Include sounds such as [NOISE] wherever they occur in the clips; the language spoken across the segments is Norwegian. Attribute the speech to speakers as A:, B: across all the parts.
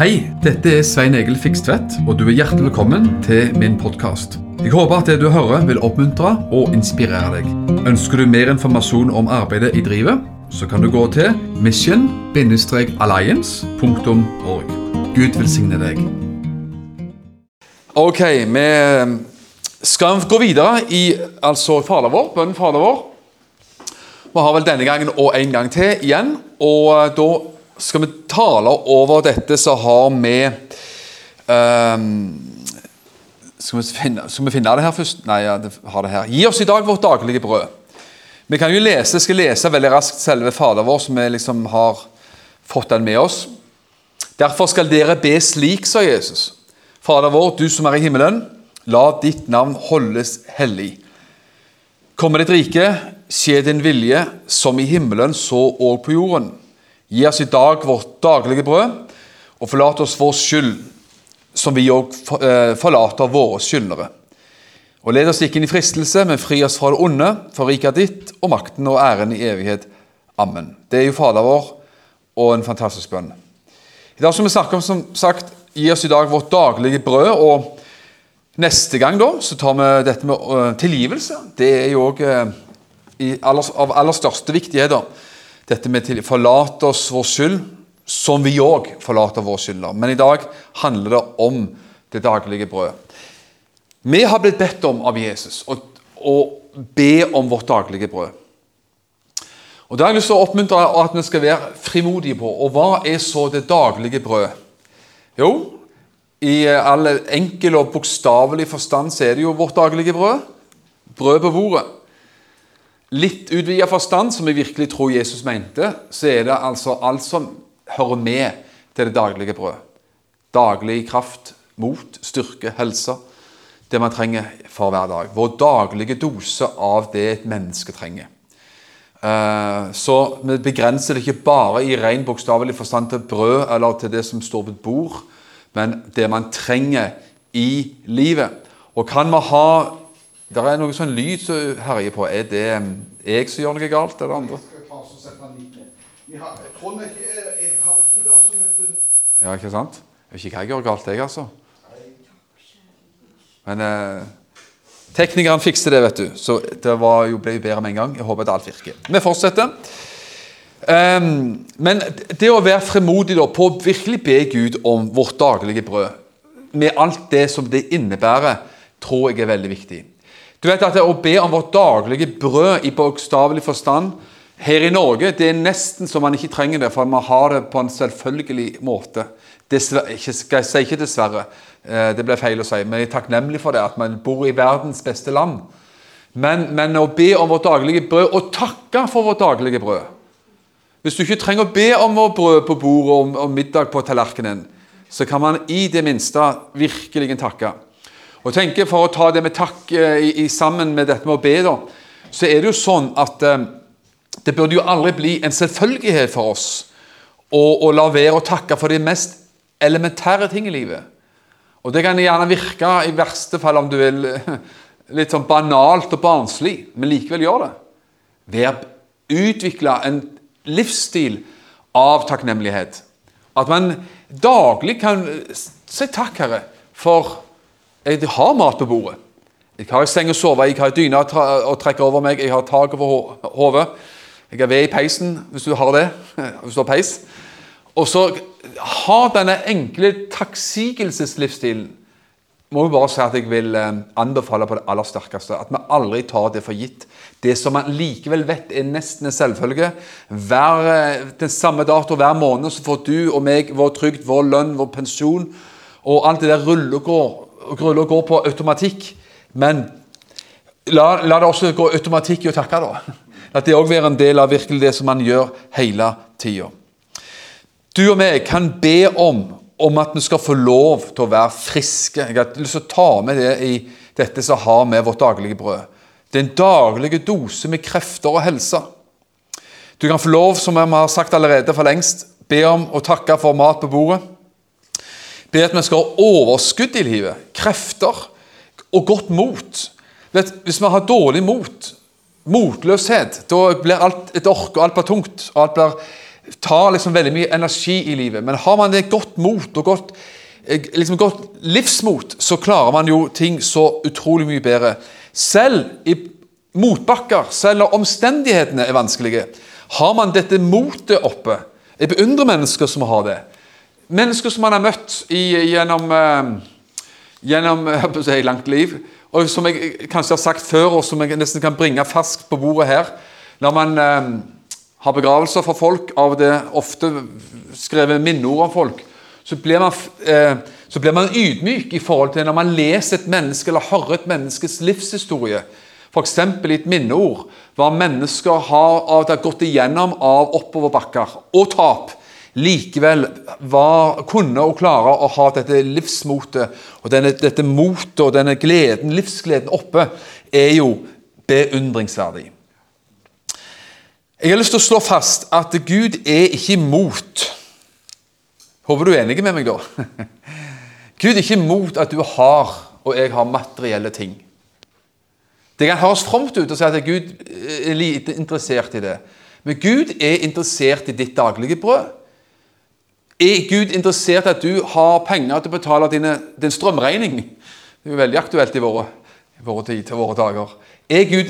A: Hei, dette er Svein Egil Fikstvedt, og du er hjertelig velkommen til min podkast. Jeg håper at det du hører vil oppmuntre og inspirere deg. Ønsker du mer informasjon om arbeidet i drivet, så kan du gå til mission-alliance.org. Gud velsigne deg. Ok, vi skal gå videre i altså Fader vår, bønnen Fader vår. Vi har vel denne gangen og en gang til igjen. Og da skal vi tale over dette så har vi um, skal, vi finne, skal, vi finne, det her først? Nei, ja, det har det her. Gi oss i dag vårt daglige brød. Vi kan jo lese, skal lese veldig raskt selve Fader vår, som vi liksom har fått den med oss. Derfor skal dere be slik, sa Jesus. Fader vår, du som er i himmelen. La ditt navn holdes hellig. Komme ditt rike, skje din vilje, som i himmelen, så og på jorden. Gi oss i dag vårt daglige brød, og forlat oss vår skyld, som vi òg eh, forlater våre skyldnere. Og led oss ikke inn i fristelse, men fri oss fra det onde, for riket ditt, og makten og æren i evighet. Amen. Det er jo Fader vår, og en fantastisk bønn. I dag skal vi snakke om, som sagt, gi oss i dag vårt daglige brød. og Neste gang da, så tar vi dette med uh, tilgivelse. Det er jo òg uh, av aller største viktighet. da dette med til, forlate oss vår skyld, som vi òg forlater vår skylder. Men i dag handler det om det daglige brød. Vi har blitt bedt om av Jesus å, å be om vårt daglige brød. Og Da har jeg lyst til å oppmuntre at vi skal være frimodige på. Og hva er så det daglige brød? Jo, i all enkel og bokstavelig forstand så er det jo vårt daglige brød. Brød på bordet litt utvida forstand, som vi virkelig tror Jesus mente, så er det altså alt som hører med til det daglige brød. Daglig kraft, mot, styrke, helse. Det man trenger for hver dag. Vår daglige dose av det et menneske trenger. Eh, så vi begrenser det ikke bare i ren bokstavelig forstand til brød eller til det som står på et bord, men det man trenger i livet. Og kan vi ha det er noe sånn lyd som herjer på. Er det um, jeg som gjør noe galt, eller andre? Ja, ikke sant? Jeg vet ikke hva jeg gjør galt, jeg, altså. Men eh, teknikeren fikste det, vet du. Så det var jo, ble jo bedre med en gang. Jeg håper at alt virker. Vi fortsetter. Um, men det å være fremodig da, på å virkelig be Gud om vårt daglige brød, med alt det som det innebærer, tror jeg er veldig viktig. Du vet at Å be om vårt daglige brød i bokstavelig forstand her i Norge det er nesten så man ikke trenger det, for man har det på en selvfølgelig måte. Dessverre, ikke, jeg sier ikke dessverre, eh, det ble feil å si, men jeg er takknemlig for det, at man bor i verdens beste land. Men, men å be om vårt daglige brød, og takke for vårt daglige brød Hvis du ikke trenger å be om vårt brød på bordet og middag på tallerkenen, så kan man i det minste virkelig takke. Og tenker For å ta det med takk eh, i, i, sammen med dette med å be, da, så er det jo sånn at eh, det burde jo aldri bli en selvfølgelighet for oss å, å la være å takke for de mest elementære ting i livet. Og Det kan gjerne virke, i verste fall, om du vil, [LAUGHS] litt sånn banalt og barnslig, men likevel gjør det. Vær utvikle en livsstil av takknemlighet. At man daglig kan si takk, Herre, for jeg har mat på bordet. Jeg har en seng å sove i, jeg har dyne å trekke over meg, jeg har tak over hodet. Jeg har ved i peisen, hvis du har det. [LAUGHS] hvis du har peis. Og så ha denne enkle takksigelseslivsstilen. Må jo bare si at Jeg vil eh, anbefale på det aller sterkeste at vi aldri tar det for gitt. Det som man likevel vet er nesten en selvfølge. Hver, eh, den samme dato hver måned så får du og meg vår trygd, vår lønn, vår pensjon. Og alt det der rullegård og går på automatikk. Men la, la, det også gå automatikk i å takke, da. At det òg være en del av virkelig det som man gjør hele tida. Du og meg kan be om, om at vi skal få lov til å være friske. Jeg har lyst til å ta med det i dette som har med vårt daglige brød. Det er en daglig dose med krefter og helse. Du kan få lov, som vi har sagt allerede for lengst, be om å takke for mat på bordet. Be at vi skal ha overskudd i livet, krefter og godt mot. Vet, hvis vi har dårlig mot, motløshet, da blir alt et ork, og alt blir tungt. og alt blir tar liksom veldig mye energi i livet. Men har man det godt mot og godt, eh, liksom godt livsmot, så klarer man jo ting så utrolig mye bedre. Selv i motbakker, selv om omstendighetene er vanskelige, har man dette motet oppe. Jeg beundrer mennesker som har det. Mennesker som man har møtt i, gjennom, uh, gjennom uh, si, langt liv, og som jeg kanskje har sagt før, og som jeg nesten kan bringe ferskt på bordet her. Når man uh, har begravelser for folk, av det ofte skrevet minneord om folk, så blir, man, eh, så blir man ydmyk i forhold til når man leser et menneske eller hører et menneskes livshistorie. F.eks. i et minneord hva mennesker har, har gått igjennom av oppoverbakker og tap. Likevel var, kunne og klare å ha dette livsmotet og denne, dette motet og denne gleden, livsgleden oppe, er jo beundringsverdig. Jeg har lyst til å slå fast at Gud er ikke imot Håper du er enig med meg, da? [LAUGHS] Gud er ikke imot at du har og jeg har materielle ting. Det kan høres fromt ut å si at Gud er lite interessert i det. Men Gud er interessert i ditt daglige brød. Er Gud interessert i at du har penger til å betale dine, din strømregning? Det er jo veldig aktuelt i våre, våre tid til våre dager. Er Gud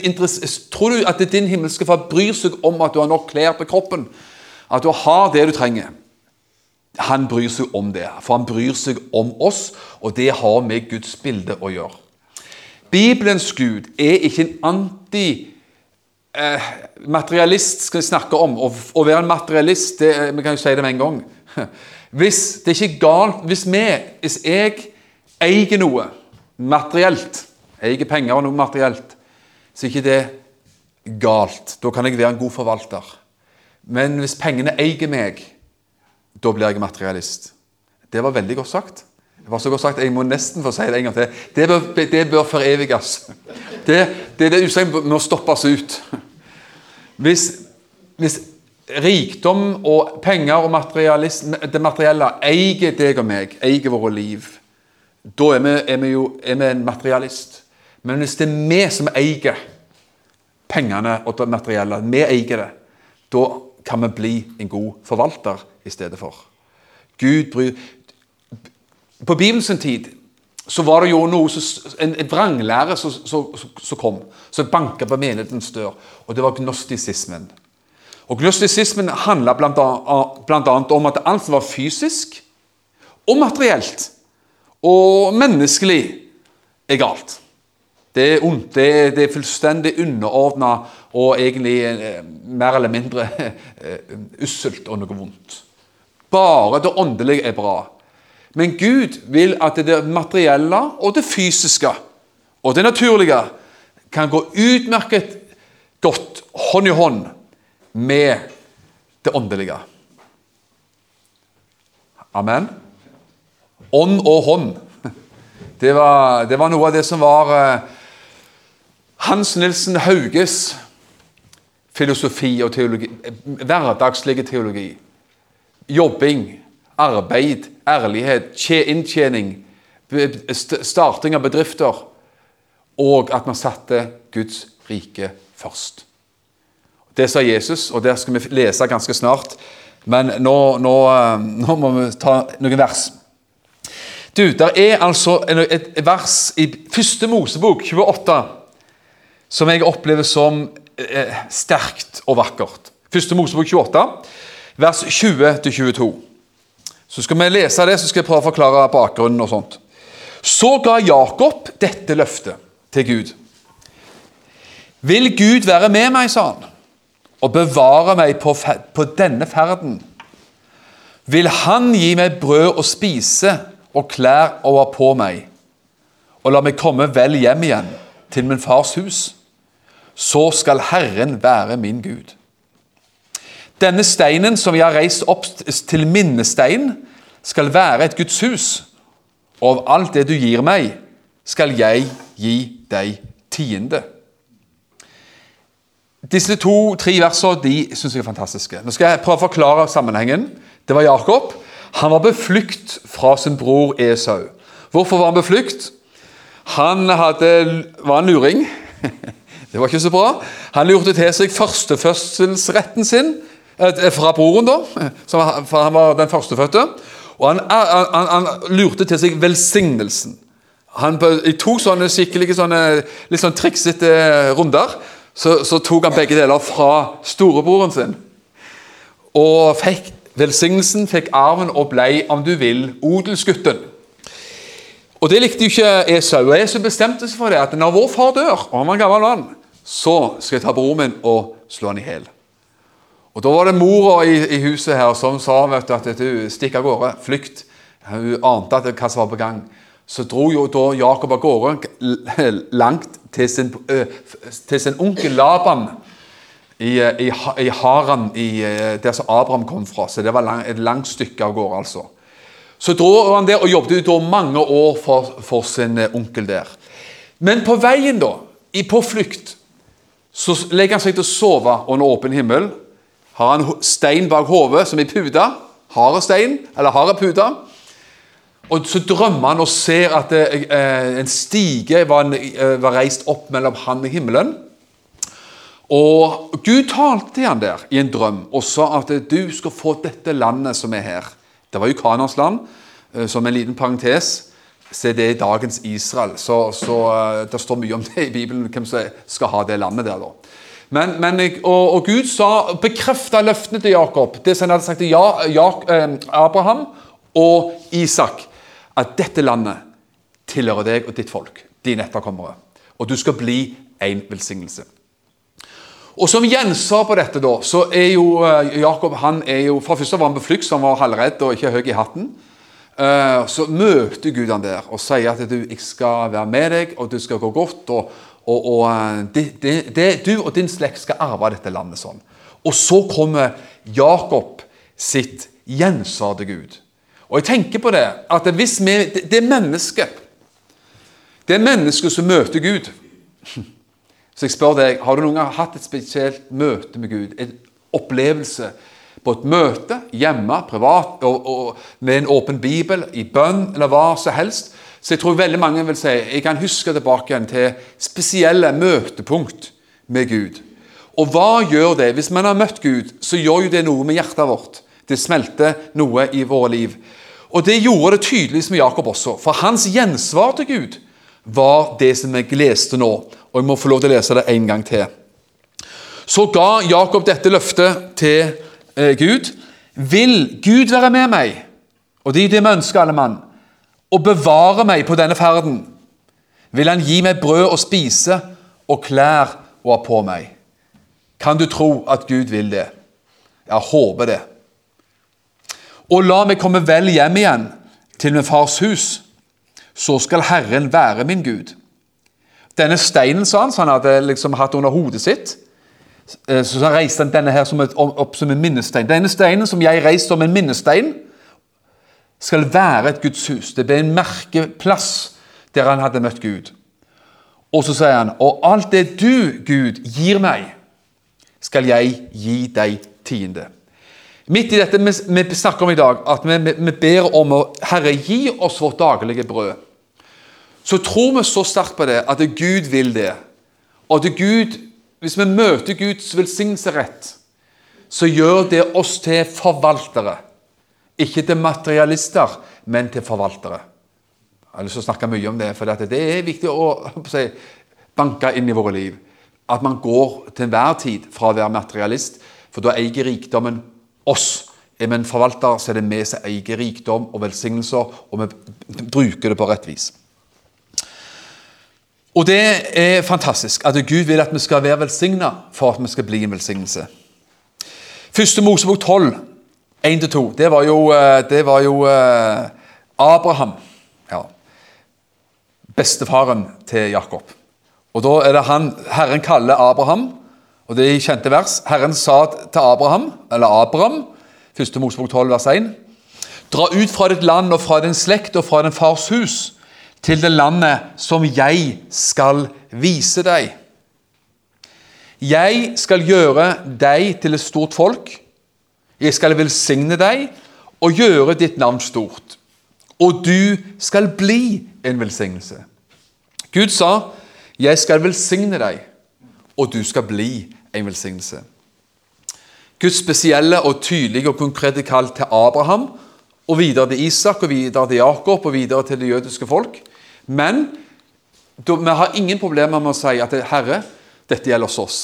A: Tror du at din himmelske far bryr seg om at du har nok klær på kroppen? At du har det du trenger? Han bryr seg om det, for han bryr seg om oss, og det har med Guds bilde å gjøre. Bibelens Gud er ikke en anti-materialist, eh, skal vi snakke om. Å, å være en materialist, det, vi kan jo si det med en gang. [LAUGHS] Hvis det er ikke galt, hvis vi, hvis jeg eier noe materielt, eier penger og noe materielt, så er ikke det galt. Da kan jeg være en god forvalter. Men hvis pengene eier meg, da blir jeg materialist. Det var veldig godt sagt. Det var så godt sagt, Jeg må nesten få si det en gang til. Det bør, det bør foreviges. Det, det, det utsagnet må stoppes ut. Hvis, hvis, rikdom og penger og det materielle eier deg og meg, eier våre liv, da er vi, er vi jo er vi en materialist. Men hvis det er vi som eier pengene og det materielle, vi eier det, da kan vi bli en god forvalter i stedet for. Gud bryr På Bibelens tid så var det jo noe en, en vranglære som, kom, som banka på menighetens dør, og det var gnostisismen. Og Gnostisismen handla bl.a. om at alt var fysisk og materielt og menneskelig, er galt. Det er ondt. Det er, det er fullstendig underordna og egentlig eh, mer eller mindre [LAUGHS] eh, usselt og noe vondt. Bare det åndelige er bra. Men Gud vil at det materielle og det fysiske og det naturlige kan gå utmerket godt hånd i hånd med det åndelige. Amen. Ånd og hånd. Det var, det var noe av det som var eh, hans Nilsen Hauges filosofi og teologi, hverdagslige teologi. Jobbing, arbeid, ærlighet, inntjening, starting av bedrifter. Og at man satte Guds rike først. Det sa Jesus, og der skal vi lese ganske snart. Men nå, nå, eh, nå må vi ta noen vers. Du, Der er altså et vers i første Mosebok 28 som jeg opplever som eh, sterkt og vakkert. Første Mosebok 28, vers 20-22. Så skal vi lese det, så skal jeg prøve å forklare bakgrunnen. og sånt. Så ga Jakob dette løftet til Gud. Vil Gud være med meg, sa han, og bevare meg på, på denne ferden? Vil Han gi meg brød å spise og klær over på meg, og la meg komme vel hjem igjen til min fars hus? så skal Herren være min Gud. Denne steinen som jeg har reist opp til minnestein, skal være et Guds hus, og av alt det du gir meg, skal jeg gi deg tiende. Disse to-tre versene de synes jeg er fantastiske. Nå skal jeg prøve å forklare sammenhengen. Det var Jakob. Han var beflykt fra sin bror Esau. Hvorfor var han beflykt? Han hadde, var en luring. [LAUGHS] Det var ikke så bra. Han lurte til seg førstefødselsretten sin, eh, fra broren, da, for han var den førstefødte. Og han, han, han, lurte til seg velsignelsen. Han, I to sånne skikkelige, sånne, litt sånn triksete runder så, så, tok han begge deler fra storebroren sin. Og fikk velsignelsen, fikk arven og blei, om du vil, odelsgutten. Og Det likte jo ikke Esau. og Esau bestemte seg for det, at når vår far dør, og han var en gammel mann, så skal jeg ta broren min og slå han i hjel. Og Da var det mora i, i, huset her som sa vet du, at du stikk av gårde, flykt. Hun ante at hva som var på gang. Så dro jo da Jakob av gårde langt til sin, til sin onkel Laban i, i, i Haran, i, der som Abraham kom fra. Så det var lang, et langt stykke av gårde, altså. Så dro han der og jobbet ut mange år for, for sin onkel der. Men på veien, da, på flukt, så legger han seg til å sove under åpen himmel har han stein bak hodet, som i puta. Harde stein, eller harde pute. Og så drømmer han og ser at det, eh, en stige var, eh, var, reist opp mellom han og himmelen. Og Gud talte til han der i en drøm og sa at du skal få dette landet som er her. Det var jo Kanans land. Eh, som en liten parentes Se, det er dagens Israel. Så, så eh, Det står mye om det i Bibelen, hvem som skal ha det landet der. da. Men, men, og, og, Gud sa, bekrefta løftene til Jakob, det som han hadde sagt til ja, ja, eh, Abraham og Isak, at dette landet tilhører deg og ditt folk, dine etterkommere. Og du skal bli en velsignelse. Og Som gjensvar på dette da, så er jo eh, Jakob han er jo, For første var han på flukt, så han var halvredd og ikke høy i hatten. Eh, så møter Gud han der og sier at du, jeg skal være med deg, og du skal gå godt. og og, og eh, det, det, det, Du og din slekt skal arve dette landet sånn. Og så kommer Jakob sitt gjensvar til Gud. Og jeg tenker på det, at hvis vi, det er mennesket Det er mennesket som møter Gud. [LAUGHS] Så jeg spør deg, har du noen gang hatt et spesielt møte med Gud? En opplevelse på et møte hjemme, privat, og, og med en åpen bibel, i bønn eller hva som helst? Så jeg tror veldig mange vil si jeg kan huske tilbake igjen til spesielle møtepunkt med Gud. Og hva gjør det? Hvis man har møtt Gud, så gjør jo det noe med hjertet vårt. Det smelter noe i våre liv. Og det gjorde det tydeligvis med Jakob også. For hans gjensvar til Gud var det som jeg leste nå. Og jeg må få lov til å lese det en gang til. Så ga Jakob dette løftet til eh, Gud. Vil Gud være med meg? Og det er det vi ønsker, alle mann og bevare meg på denne ferden, vil han gi meg brød å spise og klær å ha på meg. Kan du tro at Gud vil det? Jeg håper det. Og la meg komme vel hjem igjen til min fars hus, så skal Herren være min Gud. Denne steinen sa han, som han hadde liksom hatt under hodet sitt, så så reiste han denne her som et, opp som en minnestein. Denne steinen som jeg reiste som en minnestein, skal være et Guds hus. Det ble en merkeplass der han hadde møtt Gud. Og så sier han, og alt det du, Gud, gir meg, skal jeg gi deg tiende. Midt i dette vi snakker om i dag, at vi, vi ber om å Herre, gi oss vårt daglige brød. Så tror vi så sterkt på det at Gud vil det. Og at Gud, hvis vi møter Guds velsignelse rett, så gjør det oss til forvaltere ikke til materialister, men til forvaltere. Jeg har lyst til å snakke mye om det, for det er viktig å, si, banke inn i våre liv. At man går til enhver tid fra å være materialist, for da eier rikdommen oss. Er vi en forvalter, så er det vi som eier rikdom og velsignelser, og vi bruker det på rett vis. Og det er fantastisk at Gud vil at vi skal være velsigna for at vi skal bli en velsignelse. Første Mosebok 12 1-2, Det var jo, eh, det var jo eh, Abraham. Ja. Bestefaren til Jakob. Og da er det han, Herren kaller Abraham, og det er kjente vers. Herren sa til Abraham, eller Abraham, 1. Mosebok 12, vers 1.: Dra ut fra ditt land og fra din slekt og fra din fars hus, til det landet som jeg skal vise deg. Jeg skal gjøre deg til et stort folk jeg skal velsigne deg og gjøre ditt navn stort. Og du skal bli en velsignelse. Gud sa, 'Jeg skal velsigne deg, og du skal bli en velsignelse'. Guds spesielle og tydelige og konkrete kall til Abraham, og videre til Isak, og videre til Jakob og videre til det jødiske folk. Men vi har ingen problemer med å si at Herre, dette gjelder hos oss.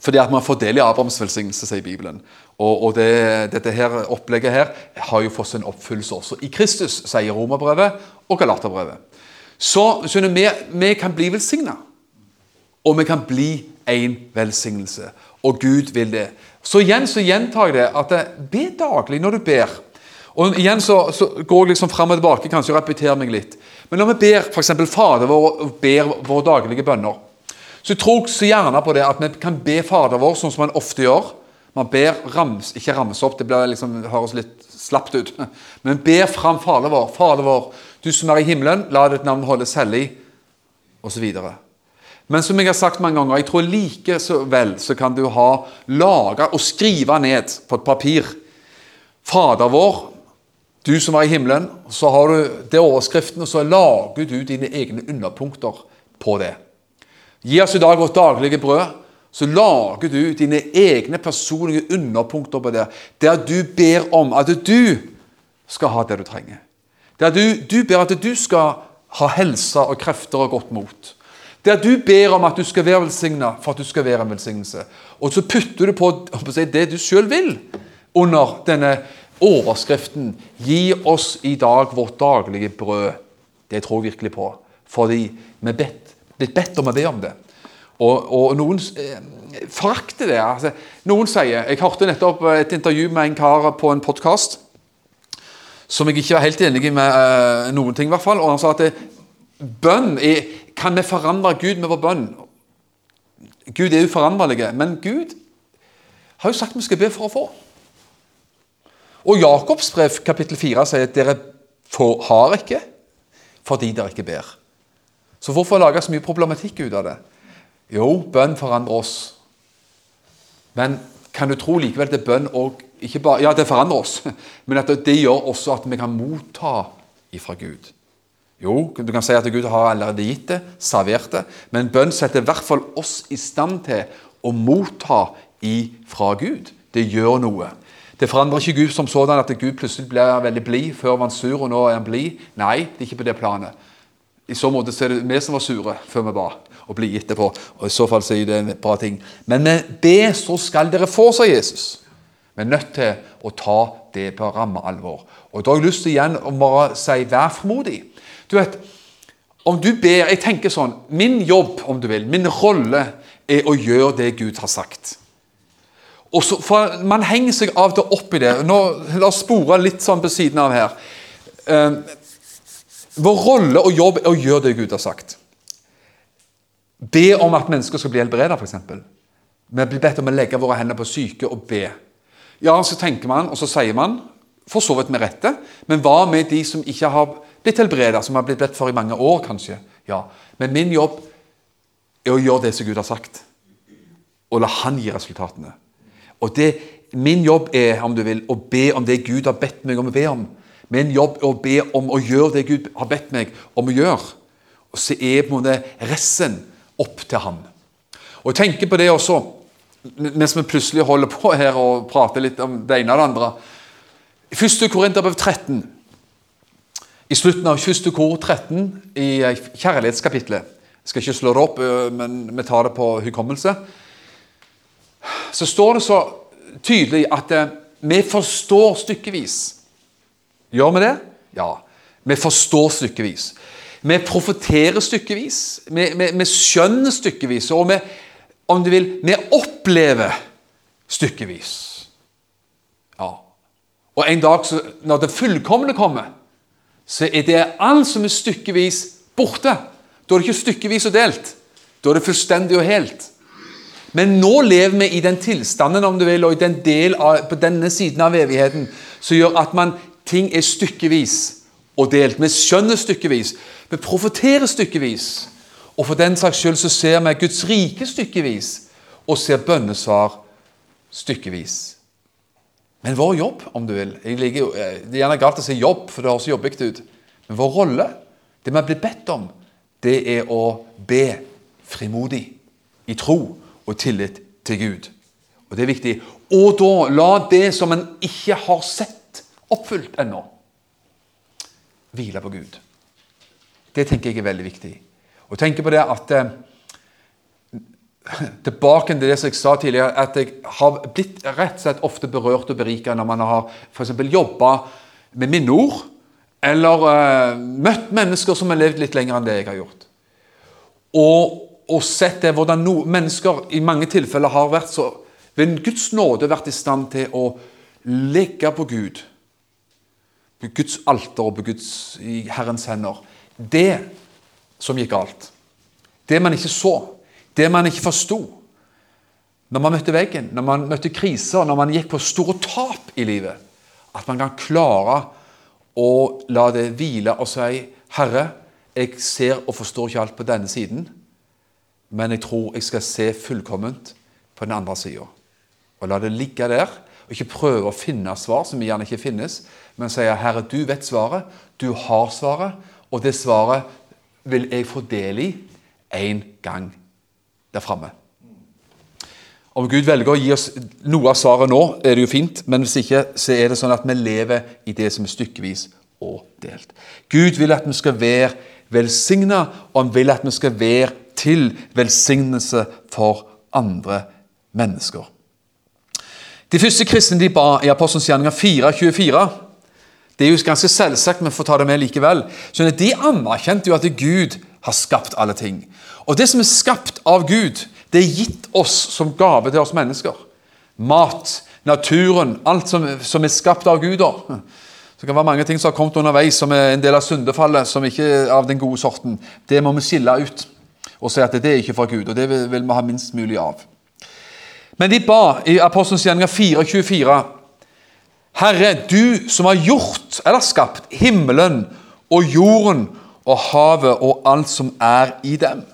A: Fordi at man i Abrahams velsignelse, sier Bibelen. Og, og det, dette her opplegget her har jo fått sin oppfyllelse også i Kristus, sier Romerbrevet og Galaterbrevet. Så skjønner vi, vi kan bli velsigna, og vi kan bli en velsignelse. Og Gud vil det. Så igjen så gjentar jeg det at be daglig når du ber. Og igjen så, så går jeg liksom fram og tilbake, kanskje og repeterer meg litt. Men når vi ber f.eks. Fader vår og ber våre daglige bønner, så tror jeg så gjerne på det at vi kan be Fader vår sånn som man ofte gjør. Man ber rams, ikke ramse opp, det, liksom, høres litt slapt ut. Men ber fram Fader vår. Fader vår, du som er i himmelen, la ditt navn holdes hellig, osv. Men som jeg har sagt mange ganger, jeg tror like så vel så kan du ha lage og skrive ned på et papir Fader vår, du som er i himmelen, så har du det overskriften, og så lager du dine egne underpunkter på det. Gi oss i dag vårt daglige brød. Så lager du dine egne personlige underpunkter på det. Der du ber om at du skal ha det du trenger. Der du, du ber at du skal ha helse og krefter og godt mot. Der du ber om at du skal være velsigna for at du skal være en velsignelse. Og så putter du på det du sjøl vil under denne overskriften 'Gi oss i dag vårt daglige brød'. Det tror jeg virkelig på. Fordi vi bedt blitt bedt om å be om det. Og, og noen eh, forakter det. Altså, noen sier Jeg hørte nettopp et intervju med en kar på en podkast som jeg ikke var helt enig med eh, noen ting, i hvert fall. Og han sa at det, bønn er, Kan vi forandre Gud med vår bønn? Gud er uforanderlig, men Gud har jo sagt vi skal be for å få. Og Jakobs brev kapittel 4 sier at dere får, har ikke fordi dere ikke ber. Så hvorfor lage så mye problematikk ut av det? Jo, bønn forandrer oss. Men kan du tro likevel at bønn og ikke bare, Ja, det forandrer oss, [LAUGHS] men at det gjør også at vi kan motta ifra Gud. Jo, du kan si at Gud har allerede gitt det, servert det, men bønn setter i hvert fall oss i stand til å motta ifra Gud. Det gjør noe. Det forandrer ikke Gud som sådan at Gud plutselig blir veldig blid før han var sur, og nå er han blid. Nei, det er ikke på det planet. I så måte så er det vi som var sure før vi ba, og blir etterpå. Og I så fall så er det en bra ting. Men med be, så skal dere få, sa Jesus. Vi er nødt til å ta det på ramme alvor. Og Da har jeg lyst til igjen å bare si vær frimodig. Du vet, om du ber Jeg tenker sånn Min jobb, om du vil, min rolle, er å gjøre det Gud har sagt. Og så, for Man henger seg av og til opp i det. Nå, La oss spore litt sånn på siden av her. Uh, vår rolle og jobb er å gjøre det Gud har sagt. Be om at mennesker skal bli helbredet, f.eks. Vi blir bedt om å legge våre hender på syke og be. Ja, så tenker man, og så sier man, for så vidt med rette, men hva med de som ikke har blitt helbreda, som har blitt bedt for i mange år, kanskje? Ja, Men min jobb er å gjøre det som Gud har sagt, og la Han gi resultatene. Og det, Min jobb er om du vil, å be om det Gud har bedt meg om å be om. Min jobb er å be om å gjøre det Gud har bedt meg om å gjøre. Og så er på en måte resten opp til Han. Og jeg tenker på det også, mens vi plutselig holder på her og prater litt om det ene og det andre. I 1. Korinterbrev 13, i slutten av 1. kor 13, i kjærlighetskapitlet Jeg skal ikke slå det opp, men vi tar det på hukommelse. Så står det så tydelig at vi forstår stykkevis Gjør vi det? Ja. Vi forstår stykkevis. Vi profeterer stykkevis. Vi, vi, vi skjønner stykkevis. Og vi, om du vil, vi opplever stykkevis. Ja. Og en dag når det fullkomne kommer, så er det alt som er stykkevis, borte. Da er det ikke stykkevis og delt. Da er det fullstendig og helt. Men nå lever vi i den tilstanden om du vil, og i den del av, på denne siden av evigheten som gjør at man ting er stykkevis og delt. Vi skjønner stykkevis. Vi profeterer stykkevis. Og for den saks skyld så ser vi Guds rike stykkevis, og ser bønnesvar stykkevis. Men vår jobb, om du vil liker, eh, Det er gjerne galt å si jobb, for det høres jobbig ut. Men vår rolle, det vi blir bedt om, det er å be frimodig. I tro og tillit til Gud. Og Det er viktig. Og da la det som en ikke har sett oppfylt ennå, hvile på Gud. Det tenker jeg er veldig viktig. Og tenker på det at eh, Tilbake til det som jeg sa tidligere, at jeg har blitt rett og slett ofte berørt og berika når man har f.eks. jobba med minneord, eller uh, møtt mennesker som har levd litt lenger enn det jeg har gjort. Og, og sett det, hvordan no, mennesker i mange tilfeller har vært så ved Guds nåde vært i stand til å legge på Gud, på Guds alter og på Guds, i Herrens hender, det som gikk galt. Det man ikke så, det man ikke forsto. Når man møtte veggen, når man møtte kriser, når man gikk på store tap i livet. At man kan klare å la det hvile og si 'Herre, jeg ser og forstår ikke alt på denne siden', men jeg tror jeg skal se fullkomment på den andre sida. Og la det ligge der, og ikke prøve å finne svar som gjerne ikke finnes, men si 'Herre, du vet svaret, du har svaret', og det svaret vil jeg få del i en gang der framme. Om Gud velger å gi oss noe av svaret nå, er det jo fint, men hvis ikke, så er det sånn at vi lever i det som er stykkevis og delt. Gud vil at vi skal være velsigna, og han vil at vi skal være til velsignelse for andre mennesker. De første kristne de ba i Apostelens gjerninger 4.24. Det er jo ganske selvsagt, men får ta det med likevel. Så De anerkjente jo at Gud har skapt alle ting. Og det som er skapt av Gud, det er gitt oss som gave til oss mennesker. Mat, naturen, alt som, som er skapt av Gud. Så det kan være mange ting som har kommet underveis som er en del av syndefallet, som ikke er av den gode sorten. Det må vi skille ut og si at det er ikke fra Gud, og det vil, vi ha minst mulig av. Men de ba i Apostelens gjerninger 4.24.: Herre, du som har gjort, eller skapt, himmelen og jorden og havet og alt som er i dem.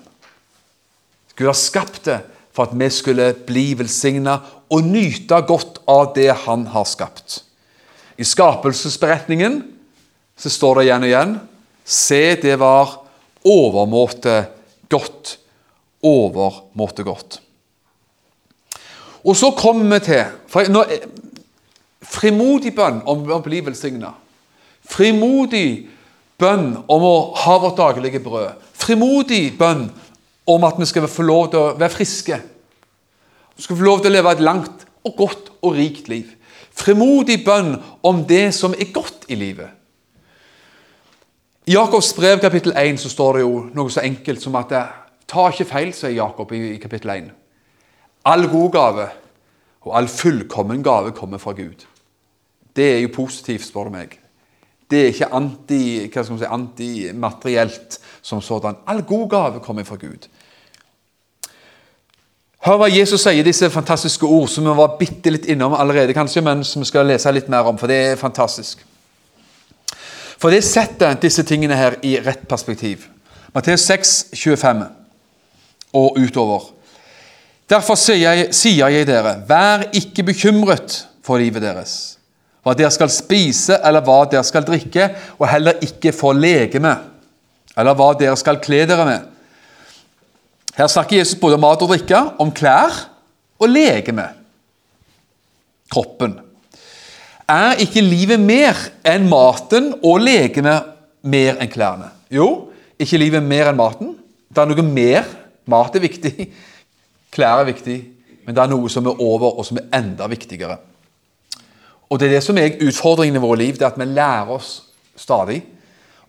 A: Gud har skapt det for at vi skulle bli velsigna og nyte godt av det Han har skapt. I skapelsesberetningen så står det igjen og igjen Se, det var overmåte godt. Overmåte godt. Og så kommer vi til for når, Frimodig bønn om å bli velsigna. Frimodig bønn om å ha vårt daglige brød. Frimodig bønn om at vi skal få lov til å være friske. Vi skal få lov til å leve et langt og godt og rikt liv. Frimodig bønn om det som er godt i livet. I Jakobs brev kapittel 1 så står det jo noe så enkelt som at Ta ikke feil, sier Jakob i, kapittel 1. All god gave og all fullkommen gave kommer fra Gud. Det er jo positivt, spør du meg. Det er ikke anti, hva skal si, antimaterielt som sådan. All god gave kommer fra Gud. Hør hva Jesus sier, disse fantastiske ord som vi var bitte litt innom allerede, kanskje, men som vi skal lese litt mer om, for det er fantastisk. For det setter disse tingene her i rett perspektiv. Matteus 6, 25 og utover. Derfor sier jeg, sier jeg dere, vær ikke bekymret for livet deres hva dere skal spise eller hva dere skal drikke, og heller ikke få legeme, eller hva dere skal kle dere med. Her snakker Jesus både om mat og drikke, om klær og legeme. Kroppen. Er ikke livet mer enn maten og legeme mer enn klærne? Jo, ikke livet mer enn maten. Det er noe mer. Mat er viktig, klær er viktig, men det er noe som er over, og som er enda viktigere. Og det er det som er utfordringen i våre liv, det er at vi lærer oss stadig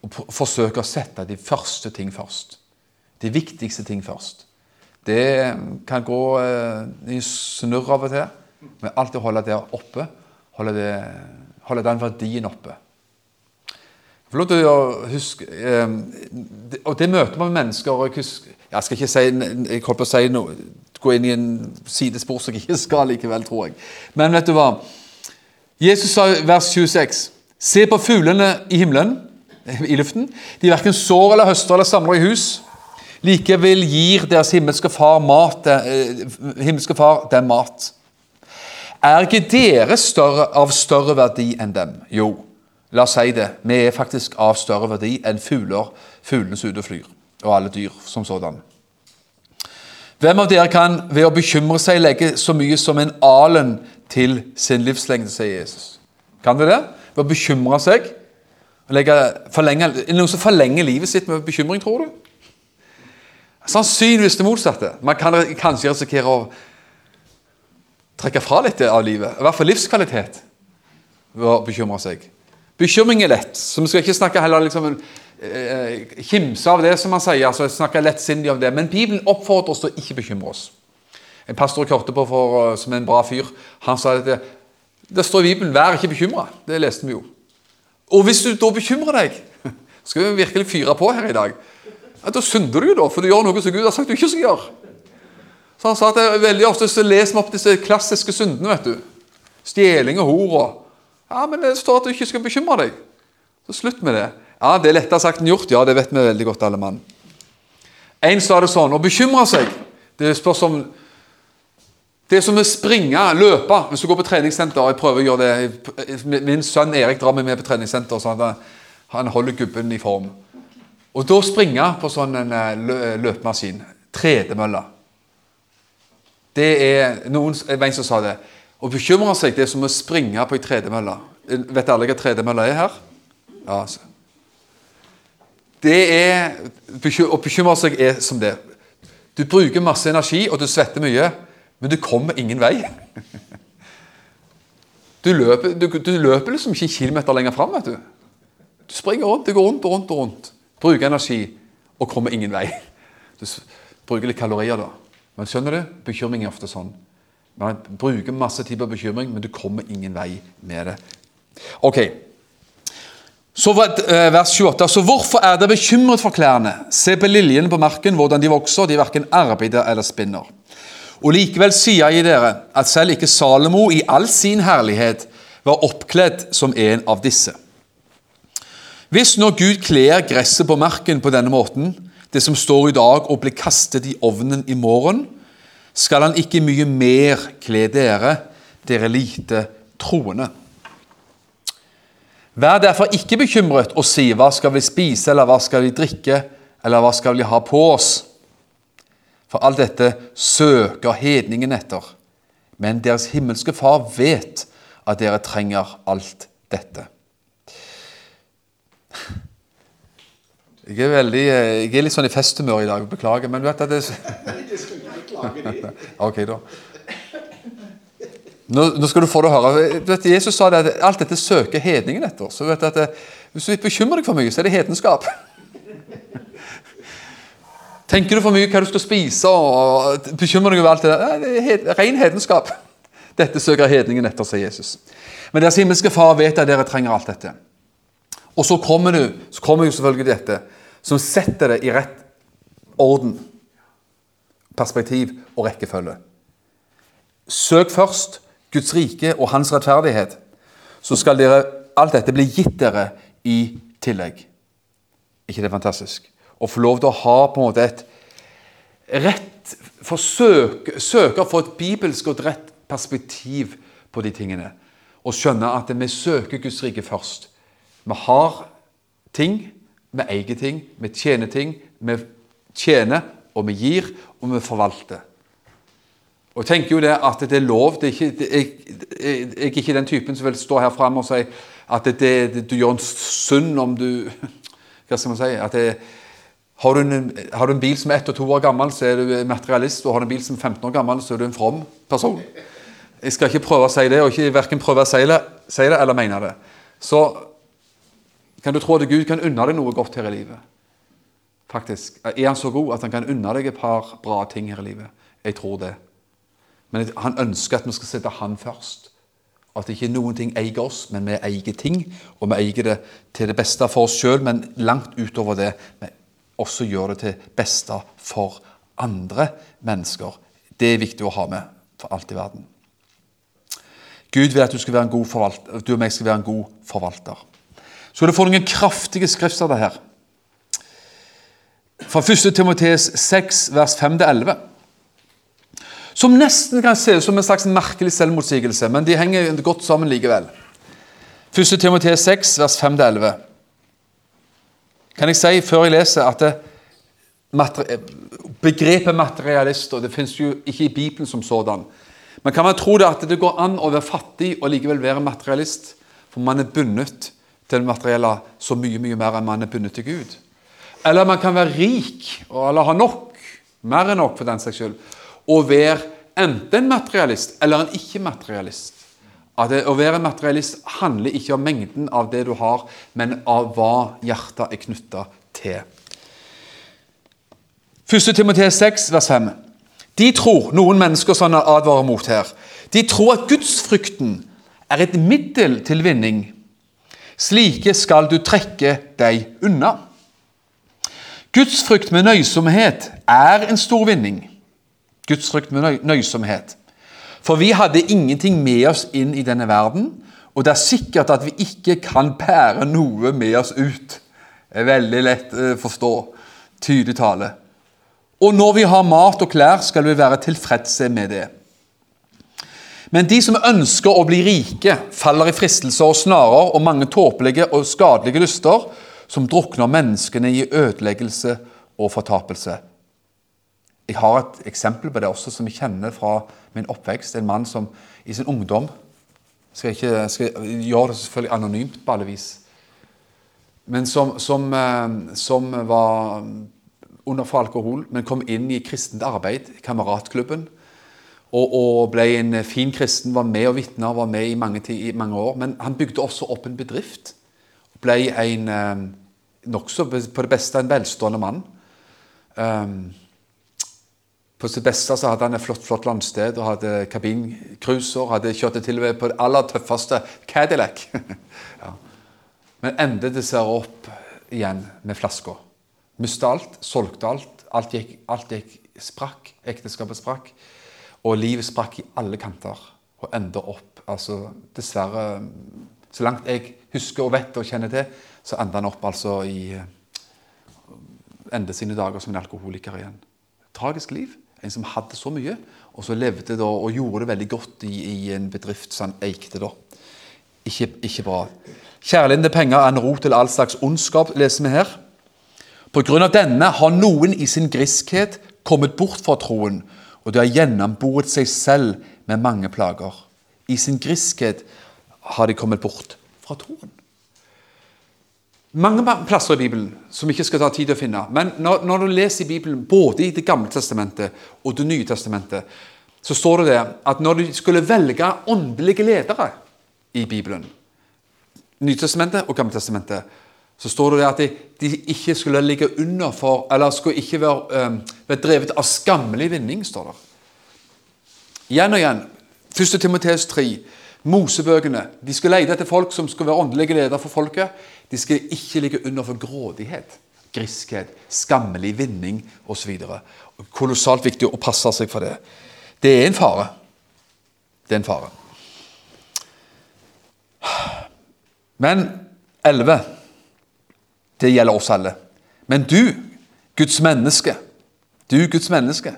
A: å forsøke å sette de første ting først. De viktigste ting først. Det kan gå eh, i snurr av og til, men alltid holde det oppe. Holde, det, holde den verdien oppe. Få å huske eh, Og det møter man med mennesker og Jeg, skal ikke si, jeg holdt på å si noe, gå inn i en sidespor som jeg ikke skal likevel, tror jeg. Men vet du hva? Jesus sa i vers 26.: Se på fuglene i himmelen, [LAUGHS] i luften. De verken sår eller høster eller samler i hus. Likevel gir deres himmelske far, mat, eh, himmelske far dem mat. Er ikke dere større, av større verdi enn dem? Jo, la oss si det. Vi er faktisk av større verdi enn fugler, fuglene som ute og flyr, og alle dyr som sådan. Hvem av dere kan ved å bekymre seg legge så mye som en alen til sin livslengde, sier Jesus. Kan du det? Ved å bekymre seg? Legge, forlenge, noen som forlenger livet sitt med bekymring, tror du? Sannsynligvis det motsatte. Man kan kanskje risikere å trekke fra litt av livet. I hvert fall livskvalitet ved å bekymre seg. Bekymring er lett, så vi skal ikke snakke heller liksom eh, kimse av det, som man sier. altså snakke lettsindig av det, Men Bibelen oppfordrer oss til å ikke bekymre oss. En pastor jeg hørte på for, eh, som en bra fyr, han sa at det, det står i Bibelen 'vær ikke bekymra'. Det leste vi jo. Og hvis du da bekymrer deg, [LAUGHS] skal vi virkelig fyre på her i dag, ja, da synder du jo, da, for du gjør noe som Gud har sagt du ikke skal gjøre. Så han sa at det, veldig ofte så leser vi opp disse klassiske syndene. vet du. Stjeling og hor. og Ja, men det står at du ikke skal bekymre deg. Så slutt med det. Ja, Det er lettere sagt enn gjort. Ja, det vet vi veldig godt, alle mann. En sa det sånn Å bekymre seg Det spørs om det er som å springe, løpe. Hvis du går på treningssenter jeg prøver å gjøre det Min sønn Erik drar meg med på treningssenter, så han, han holder gubben i form. Og da springe på sånn en eh, løpemaskin, tredemølle Det er noen en som sa det. Å bekymre seg det er som å springe på ei tredemølle. Vet alle hva tredemølle er her? Ja, altså. Det er, Å bekymre seg er som det. Du bruker masse energi, og du svetter mye. Men du kommer ingen vei. Du løper, du, du løper liksom ikke en kilometer lenger fram. Du. du springer rundt, det går rundt og rundt og rundt. Bruker energi og kommer ingen vei. Du bruker litt kalorier da. Men skjønner du? Bekymring er ofte sånn. Man bruker masse tid på bekymring, men du kommer ingen vei med det. Ok. Så eh, vers 28. Så hvorfor er dere bekymret for klærne? Se på liljene på marken, hvordan de vokser. De verken arbeider eller spinner. Og likevel sier jeg dere at selv ikke Salomo i all sin herlighet var oppkledd som en av disse. Hvis nå Gud kler gresset på marken på denne måten, det som står i dag og blir kastet i ovnen i morgen, skal han ikke mye mer kle dere, dere lite troende. Vær derfor ikke bekymret og si 'Hva skal vi spise', eller 'Hva skal vi drikke', eller 'Hva skal vi ha på oss'? For alt dette søker hedningen etter. Men deres himmelske Far vet at dere trenger alt dette. Jeg er, veldig, jeg er litt sånn i festhumør i dag. Beklager, men du vet at det [LAUGHS] [LAUGHS] Ok, da. Nå, nå, skal du få det å høre. Vet, Jesus sa det at alt dette søker hedningen etter. Så vet du at det, Hvis du bekymrer deg for mye, så er det hedenskap. [LAUGHS] Tenker du for mye hva du skal spise og bekymrer deg over alt det der? Det ren hedenskap. [LAUGHS] Dette søker hedningen etter, sier Jesus. Men deres himmelske Far vet at dere trenger alt dette. Og så kommer, du, så kommer jo selvfølgelig dette, som setter det i rett orden, perspektiv og rekkefølge. Søk først Guds rike og Hans rettferdighet, så skal dere, alt dette bli gitt dere i tillegg. ikke det er fantastisk? Å få lov til å ha på en måte et rett forsøk, Søke å få et bibelsk og et rett perspektiv på de tingene. Og skjønne at vi søker Guds rike først. Vi har ting, vi eier ting, vi tjener ting. Vi tjener, og vi gir, og vi forvalter. Og Jeg tenker jo det at det er lov det er ikke, det, jeg, jeg, jeg, er ikke den typen som vil stå her framme og si at det, du gjør en synd om du [LAUGHS] Hva skal man si? at det, har du, en, har du, en, bil som er ett og to år gammel, så er du materialist. Og har du en bil som er 15 år gammel, så er du en from person. Jeg skal ikke prøve å si det, og ikke verken prøve å si det, si det eller mene det. Så kan du tro at Gud kan unne deg noe godt her i livet. Faktisk. Er han så god at han kan unne deg et par bra ting her i livet? Jeg tror det. Men han ønsker at vi skal sette han først. At ikke noen ting eier oss, men vi eier ting. Og vi eier det til det beste for oss sjøl, men langt utover det. Også gjør det til beste for andre mennesker. Det er viktig å ha med for alt i verden. Gud vil at du, du og meg skal være en god forvalter. Så skal du få noen kraftige skrifter her. Fra 1. Timotees 6, vers 5-11. Som nesten kan se ut som en slags merkelig selvmotsigelse, men de henger godt sammen likevel. 1. Timotees 6, vers 5-11 kan jeg si før jeg leser, at det, begrepet materialister det finnes jo ikke i Bibelen som sådan. Men kan man tro det at det går an å være fattig og likevel være materialist, for man er bundet til det materielle så mye mye mer enn man er bundet til Gud. Eller man kan være rik, eller ha nok, mer enn nok for den saks skyld, og være enten materialist eller en ikke-materialist. At det, Å være materialist handler ikke om mengden av det du har, men av hva hjertet er knytta til. 1. Timoteus 6, vers 5. De tror, noen mennesker som han advarer mot her, de tror at gudsfrykten er et middel til vinning. Slike skal du trekke deg unna. Gudsfrykt med nøysomhet er en stor vinning. Gudsfrykt med nøysomhet. For vi hadde ingenting med oss inn i denne verden, og det er sikkert at vi ikke kan bære noe med oss ut. Det er veldig lett å forstå. Tydelig tale. Og når vi har mat og klær, skal vi være tilfredse med det. Men de som ønsker å bli rike, faller i fristelser og snarer og mange tåpelige og skadelige lyster, som drukner menneskene i ødeleggelse og fortapelse. Jeg har et eksempel på det også, som jeg kjenner fra min oppvekst. En mann som i sin ungdom skal ikke skal gjøre det selvfølgelig anonymt på alle vis. Men som, som, eh, som var under for alkohol, men kom inn i kristent arbeid, kameratklubben. Og, og, ble en fin kristen, var med og vitna, var med i mange, i mange, år. Men han bygde også opp en bedrift. Ble en eh, nokså på det beste en velstående mann. Um, på sitt beste så hadde han et flott flott landsted og hadde kabincruiser. Hadde kjørt det til og med på det aller tøffeste Cadillac. [LAUGHS] ja. Men endet det seg opp igjen med flasker. Mista alt, solgte alt. Alt gikk, alt gikk sprakk. Ekteskapet sprakk. Og livet sprakk i alle kanter. Og endte opp altså Dessverre, så langt jeg husker og vet og kjenner til, så endte han opp altså i Endte sine dager som en alkoholiker igjen. Tragisk liv. En som hadde så mye, og så levde da og gjorde det veldig godt i, i en bedrift som han eikte da. Ikke, ikke bra. Kjærligheten til penger er en rot til all slags ondskap, leser vi her. På grunn av denne har noen i sin griskhet kommet bort fra troen, og de har gjennomboret seg selv med mange plager. I sin griskhet har de kommet bort fra troen. Mange plasser i Bibelen som vi ikke skal ta tid til å finne. Men når, når, du leser i Bibelen, både i Det gamle testamentet og Det nye testamentet, så står det der at når du skulle velge åndelige ledere i Bibelen, Nytestamentet og Gammeltestamentet, så står det at de, de, ikke skulle ligge under for Eller skulle ikke være, um, være drevet av skammelig vinning, står det. Igjen og igjen. 1. Timoteus 3. Mosebøkene. De skulle lete etter folk som skulle være åndelige ledere for folket. De skal ikke ligge under for grådighet, griskhet, skammelig vinning osv. Kolossalt viktig å passe seg for det. Det er en fare. Det er en fare. Men 11 det gjelder oss alle. Men du, Guds menneske, du, Guds menneske,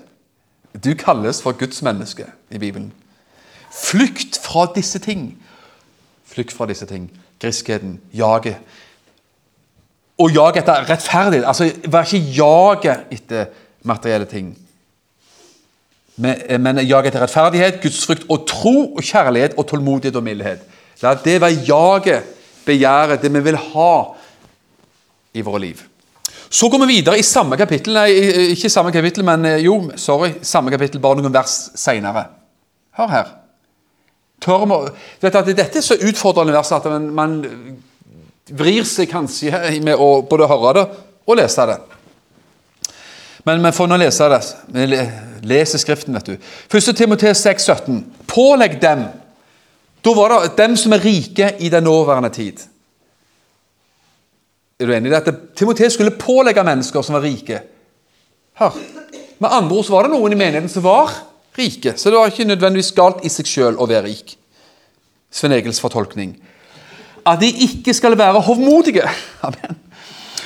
A: du kalles for Guds menneske i Bibelen. Flykt fra disse ting. Flykt fra disse ting. Griskheten, jaget. Og jag etter rettferdighet. Altså, Vær ikke jaget etter materielle ting. Men, men jag etter rettferdighet, gudsfrykt og tro og kjærlighet og tålmodighet og mildhet. La det være jaget, begjæret, det vi vil ha i våre liv. Så går vi videre i samme kapittel, nei, ikke samme kapittel, men eh, jo, sorry, samme kapittel, bare noen vers senere. Hør her. Tør vi, vet Dette er så utfordrende vers at man, man vrir seg kanskje med å både høre det og lese det. Men vi får nå lese det. Vi leser Skriften, vet du. 1. Timoteus 6, 17. Pålegg dem. Da var det dem som er rike i den nåværende tid. Er du enig i det? At skulle pålegge mennesker som var rike. Hør. Med andre ord så var det noen i menigheten som var rike. Så det var ikke nødvendigvis galt i seg sjøl å være rik. Svein Egils fortolkning. At de ikke skal være hovmodige. Amen.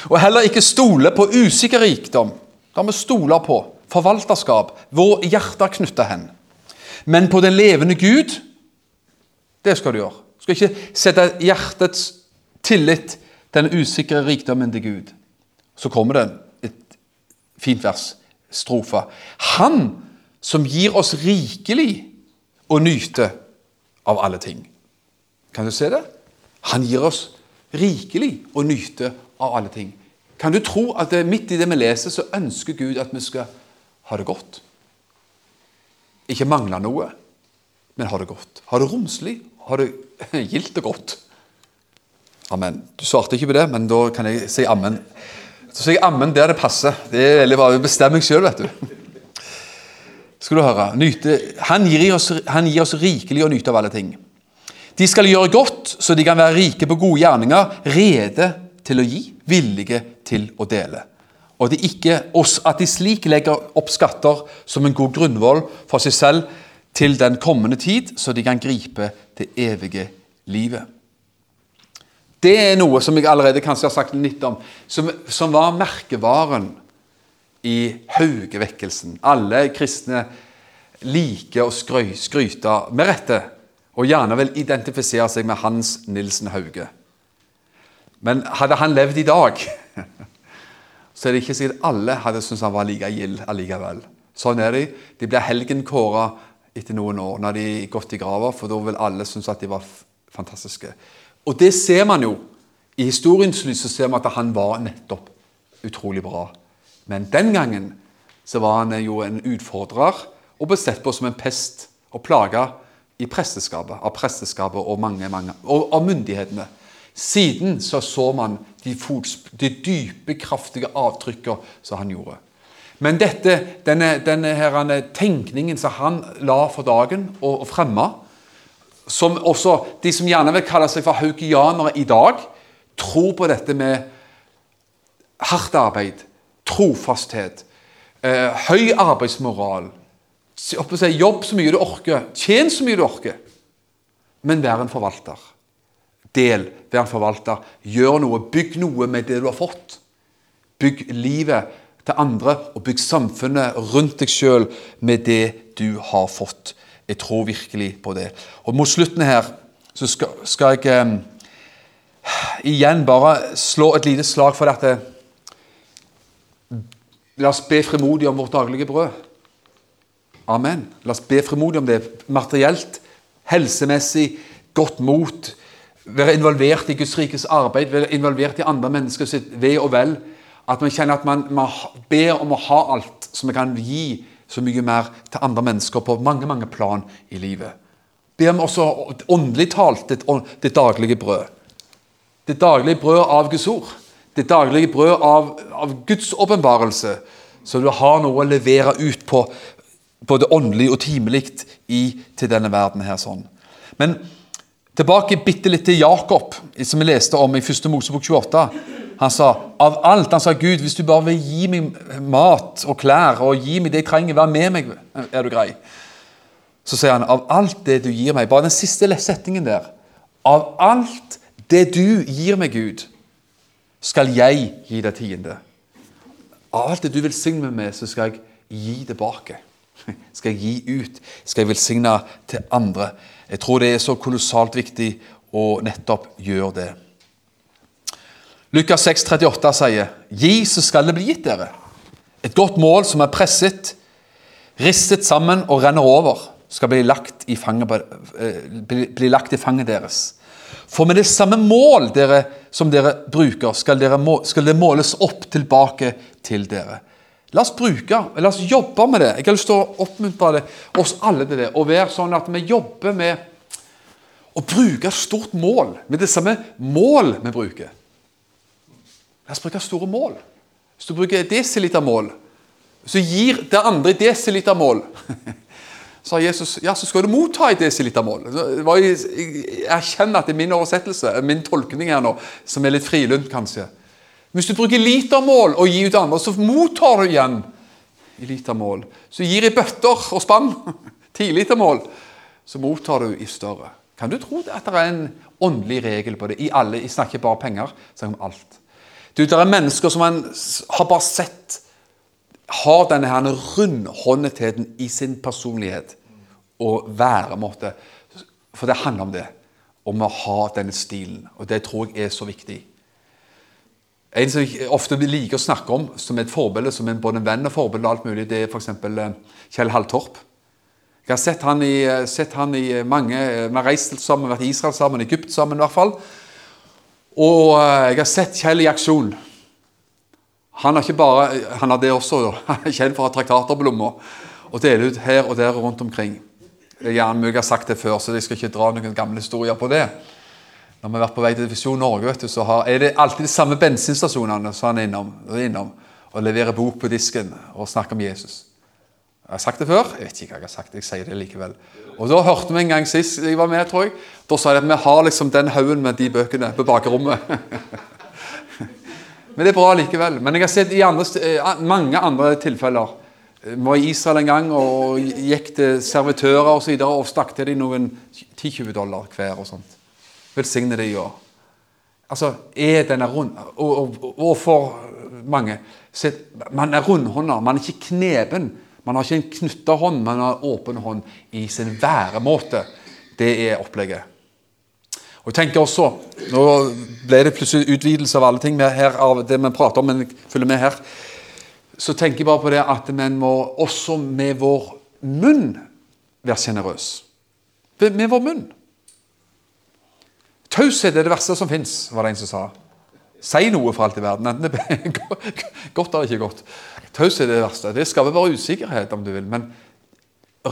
A: Og heller ikke stole på usikker rikdom. Da vi stoler på forvalterskap, hvor hjertet er knytta hen. Men på den levende Gud, det skal du gjøre. Du skal ikke sette hjertets tillit til den usikre rikdommen til Gud. Så kommer det et fint vers, strofa. Han som gir oss rikelig og nyte av alle ting. Kan du se det? Han gir oss rikelig å nyte av alle ting. Kan du tro at midt i det vi leser, så ønsker Gud at vi skal ha det godt? Ikke mangle noe, men ha det godt. Ha det romslig, ha det [LAUGHS] gildt og godt. Amen. Du svarte ikke på det, men da kan jeg si ammen. Så sier jeg ammen der det passer. Det er veldig bra. Jeg bestemmer meg sjøl, vet du. Skal du høre. Nyte. Han, gir oss, han gir oss rikelig å nyte av alle ting. De skal gjøre godt, så de kan være rike på gode gjerninger, rede til å gi, villige til å dele. Og det er ikke, oss at de slik legger opp skatter som en god grunnvoll for seg selv til den kommende tid, så de kan gripe det evige livet. Det er noe som jeg allerede kanskje har sagt litt om, som, som var merkevaren i Haugevekkelsen. Alle kristne liker å skryte, med rette, og gjerne vil identifisere seg med Hans Nilsen Hauge. Men hadde han levd i dag, [LAUGHS] så er det ikke sikkert alle hadde syntes han var like gild allikevel. Sånn er de. De blir helgenkåra etter noen år når de er gått i grava, for da vil alle synes at de var fantastiske. Og det ser man jo. I historiens lys så ser man at han var nettopp utrolig bra. Men den gangen så var han jo en utfordrer og ble sett på som en pest og plage i presteskapet, av presteskapet og mange, mange, og av myndighetene. Siden så så man de, de dype, kraftige avtrykkene som han gjorde. Men dette, denne, denne her, tenkningen som han la for dagen og, og fremma, som også de som gjerne vil kalle seg for haukianere i dag, tror på dette med hardt arbeid, trofasthet, eh, høy arbeidsmoral. Si, jobb så mye du orker, tjen så mye du orker, men vær en forvalter. Del, vær en forvalter. Gjør noe, bygg noe med det du har fått. Bygg livet til andre, og bygg samfunnet rundt deg sjøl med det du har fått. Jeg tror virkelig på det. Og Mot slutten her så skal, skal jeg um, igjen bare slå et lite slag for dette. La oss be frimodig om vårt daglige brød. Amen. La oss be frimodig om det. Materielt, helsemessig, godt mot. Være involvert i Guds rikes arbeid, være involvert i andre mennesker sitt ve og vel. At man kjenner at man, man ber om å ha alt som vi kan gi så mye mer til andre mennesker på mange mange plan i livet. Be om også åndelig talt det, det daglige brød. Det daglige brød av Guds ord. Det daglige brød av, av Guds åpenbarelse. Så du har noe å levere ut på både åndelig og timelig til denne verden. her sånn. Men tilbake bitte litt til Jakob, som vi leste om i 1. Mosebok 28. Han sa av alt, han sa Gud, hvis du bare vil gi meg mat og klær og gi meg det jeg trenger, vær med meg, er du grei? Så sier han av alt det du gir meg, bare den siste setningen der Av alt det du gir meg, Gud, skal jeg gi deg tiende. Av alt det du velsigner meg med, så skal jeg gi tilbake. Skal jeg gi ut? Skal jeg velsigne til andre? Jeg tror det er så kolossalt viktig å nettopp gjøre det. Lukas 6, 38 sier, 'Gi, så skal det bli gitt dere.' Et godt mål som er presset, ristet sammen og renner over, skal bli lagt i fanget, eh, bli lagt i fanget deres. For med det samme mål dere, som dere bruker, skal, dere skal, det måles opp tilbake til dere. La oss bruke, la oss jobbe med det. Jeg har lyst til å oppmuntre det, oss alle til det. Å være sånn at vi jobber med å bruke stort mål. Med det samme mål vi bruker. La oss bruke store mål. Hvis du bruker desilitermål, så gir det andre desilitermål. sa [LAUGHS] Jesus ja, så skal du motta et desilitermål. Jeg erkjenner at det er min oversettelse, min tolkning her nå, som er litt frilunt, kanskje. Hvis du bruker litermål og gir ut andre, så mottar du igjen i litermål. Så gir i bøtter og spann, [LAUGHS] tilitermål, så mottar du i større. Kan du tro at det er en åndelig regel på det? I alle, Jeg snakker bare penger, snakker om alt. Du, Det er mennesker som man har bare sett har denne her rundhåndetheten i sin personlighet og væremåte. For det handler om det. Om å ha denne stilen. Og det tror jeg er så viktig. En som jeg ofte liker å snakke om som et forbilde, som en, både en venn og forbilde, og alt mulig, det er f.eks. Eh, Kjell Halltorp. Jeg har sett han i, sett han i mange Vi har reist sammen, vært i Israel sammen, Egypt sammen i hvert fall. Og eh, jeg har sett Kjell i aksjon. Han har ikke bare, han har det også, [LAUGHS] han er kjent for å ha traktater på lomma og dele ut her og der rundt omkring. Er jeg har sagt det før, så jeg skal ikke dra noen gamle historier på det. Når vi har vært på vei til Divisjon Norge, vet du, så har, er det alltid de samme bensinstasjonene som han er innom, er innom og leverer bok på disken og snakker om Jesus. Jeg har sagt det før. Jeg vet ikke hva jeg har sagt. Jeg sier det likevel. Og Da hørte vi en gang sist jeg var med, tror jeg. Da sa de at vi har liksom den haugen med de bøkene på bakrommet. [LAUGHS] Men det er bra likevel. Men jeg har sett i andre, eh, mange andre tilfeller. Var i Israel en gang og gikk til servitører og, så videre, og stakk til dem noen 10-20 dollar hver. og sånt. Velsigne det i år. Altså, er denne rund... Og, og, og for mange Man er rundhånda, man er ikke kneben. Man har ikke en knytta hånd, man har en åpen hånd i sin væremåte. Det er opplegget. Og jeg tenker også, Nå ble det plutselig utvidelse av alle ting her, av det vi prater om, men jeg følger med her. Så tenker jeg bare på det at vi må også med vår munn være sjenerøse. Med vår munn. Taushet er det verste som fins, var det en som sa. Si noe for alt i verden, enten det er [LAUGHS] godt eller ikke godt. Taushet er det verste. Det skaper bare usikkerhet, om du vil. Men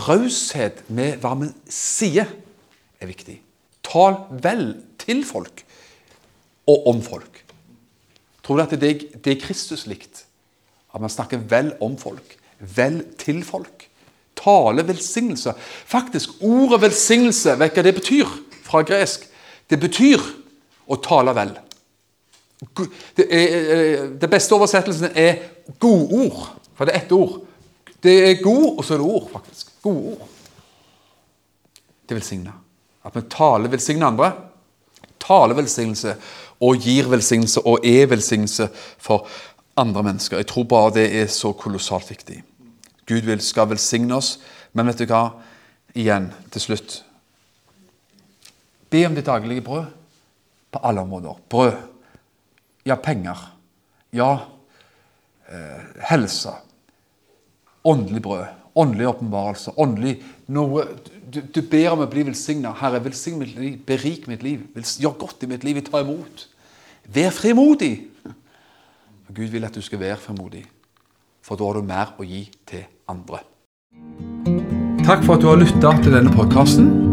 A: raushet med hva vi sier, er viktig. Tal vel til folk og om folk. Tror du at det, det er Kristus likt? At man snakker vel om folk. Vel til folk. Tale velsignelse. Faktisk, ordet velsignelse, hva det betyr fra gresk? Det betyr å tale vel. Er, det beste oversettelsen er godord. For det er ett ord. Det er god, og så er det ord, faktisk. Gode ord. Det velsigner. At vi taler velsigner andre. Taler velsignelse og gir velsignelse og er velsignelse for andre mennesker. Jeg tror bare det er så kolossalt viktig. Gud vil, skal velsigne oss, men vet du hva? Igjen, til slutt. Be om ditt daglige brød på alle områder. Brød. Ja, penger. Ja, eh, helse. Åndelig brød. Åndelig åpenbarelse. Åndelig noe du, du, ber om å bli velsigna. Herre, velsign mitt liv. Berik mitt liv. Gjør godt i mitt liv. Ta imot. Vær frimodig. Gud vil at du skal være frimodig, for da har du mer å gi til andre. Takk for at du har lytta til denne podkasten.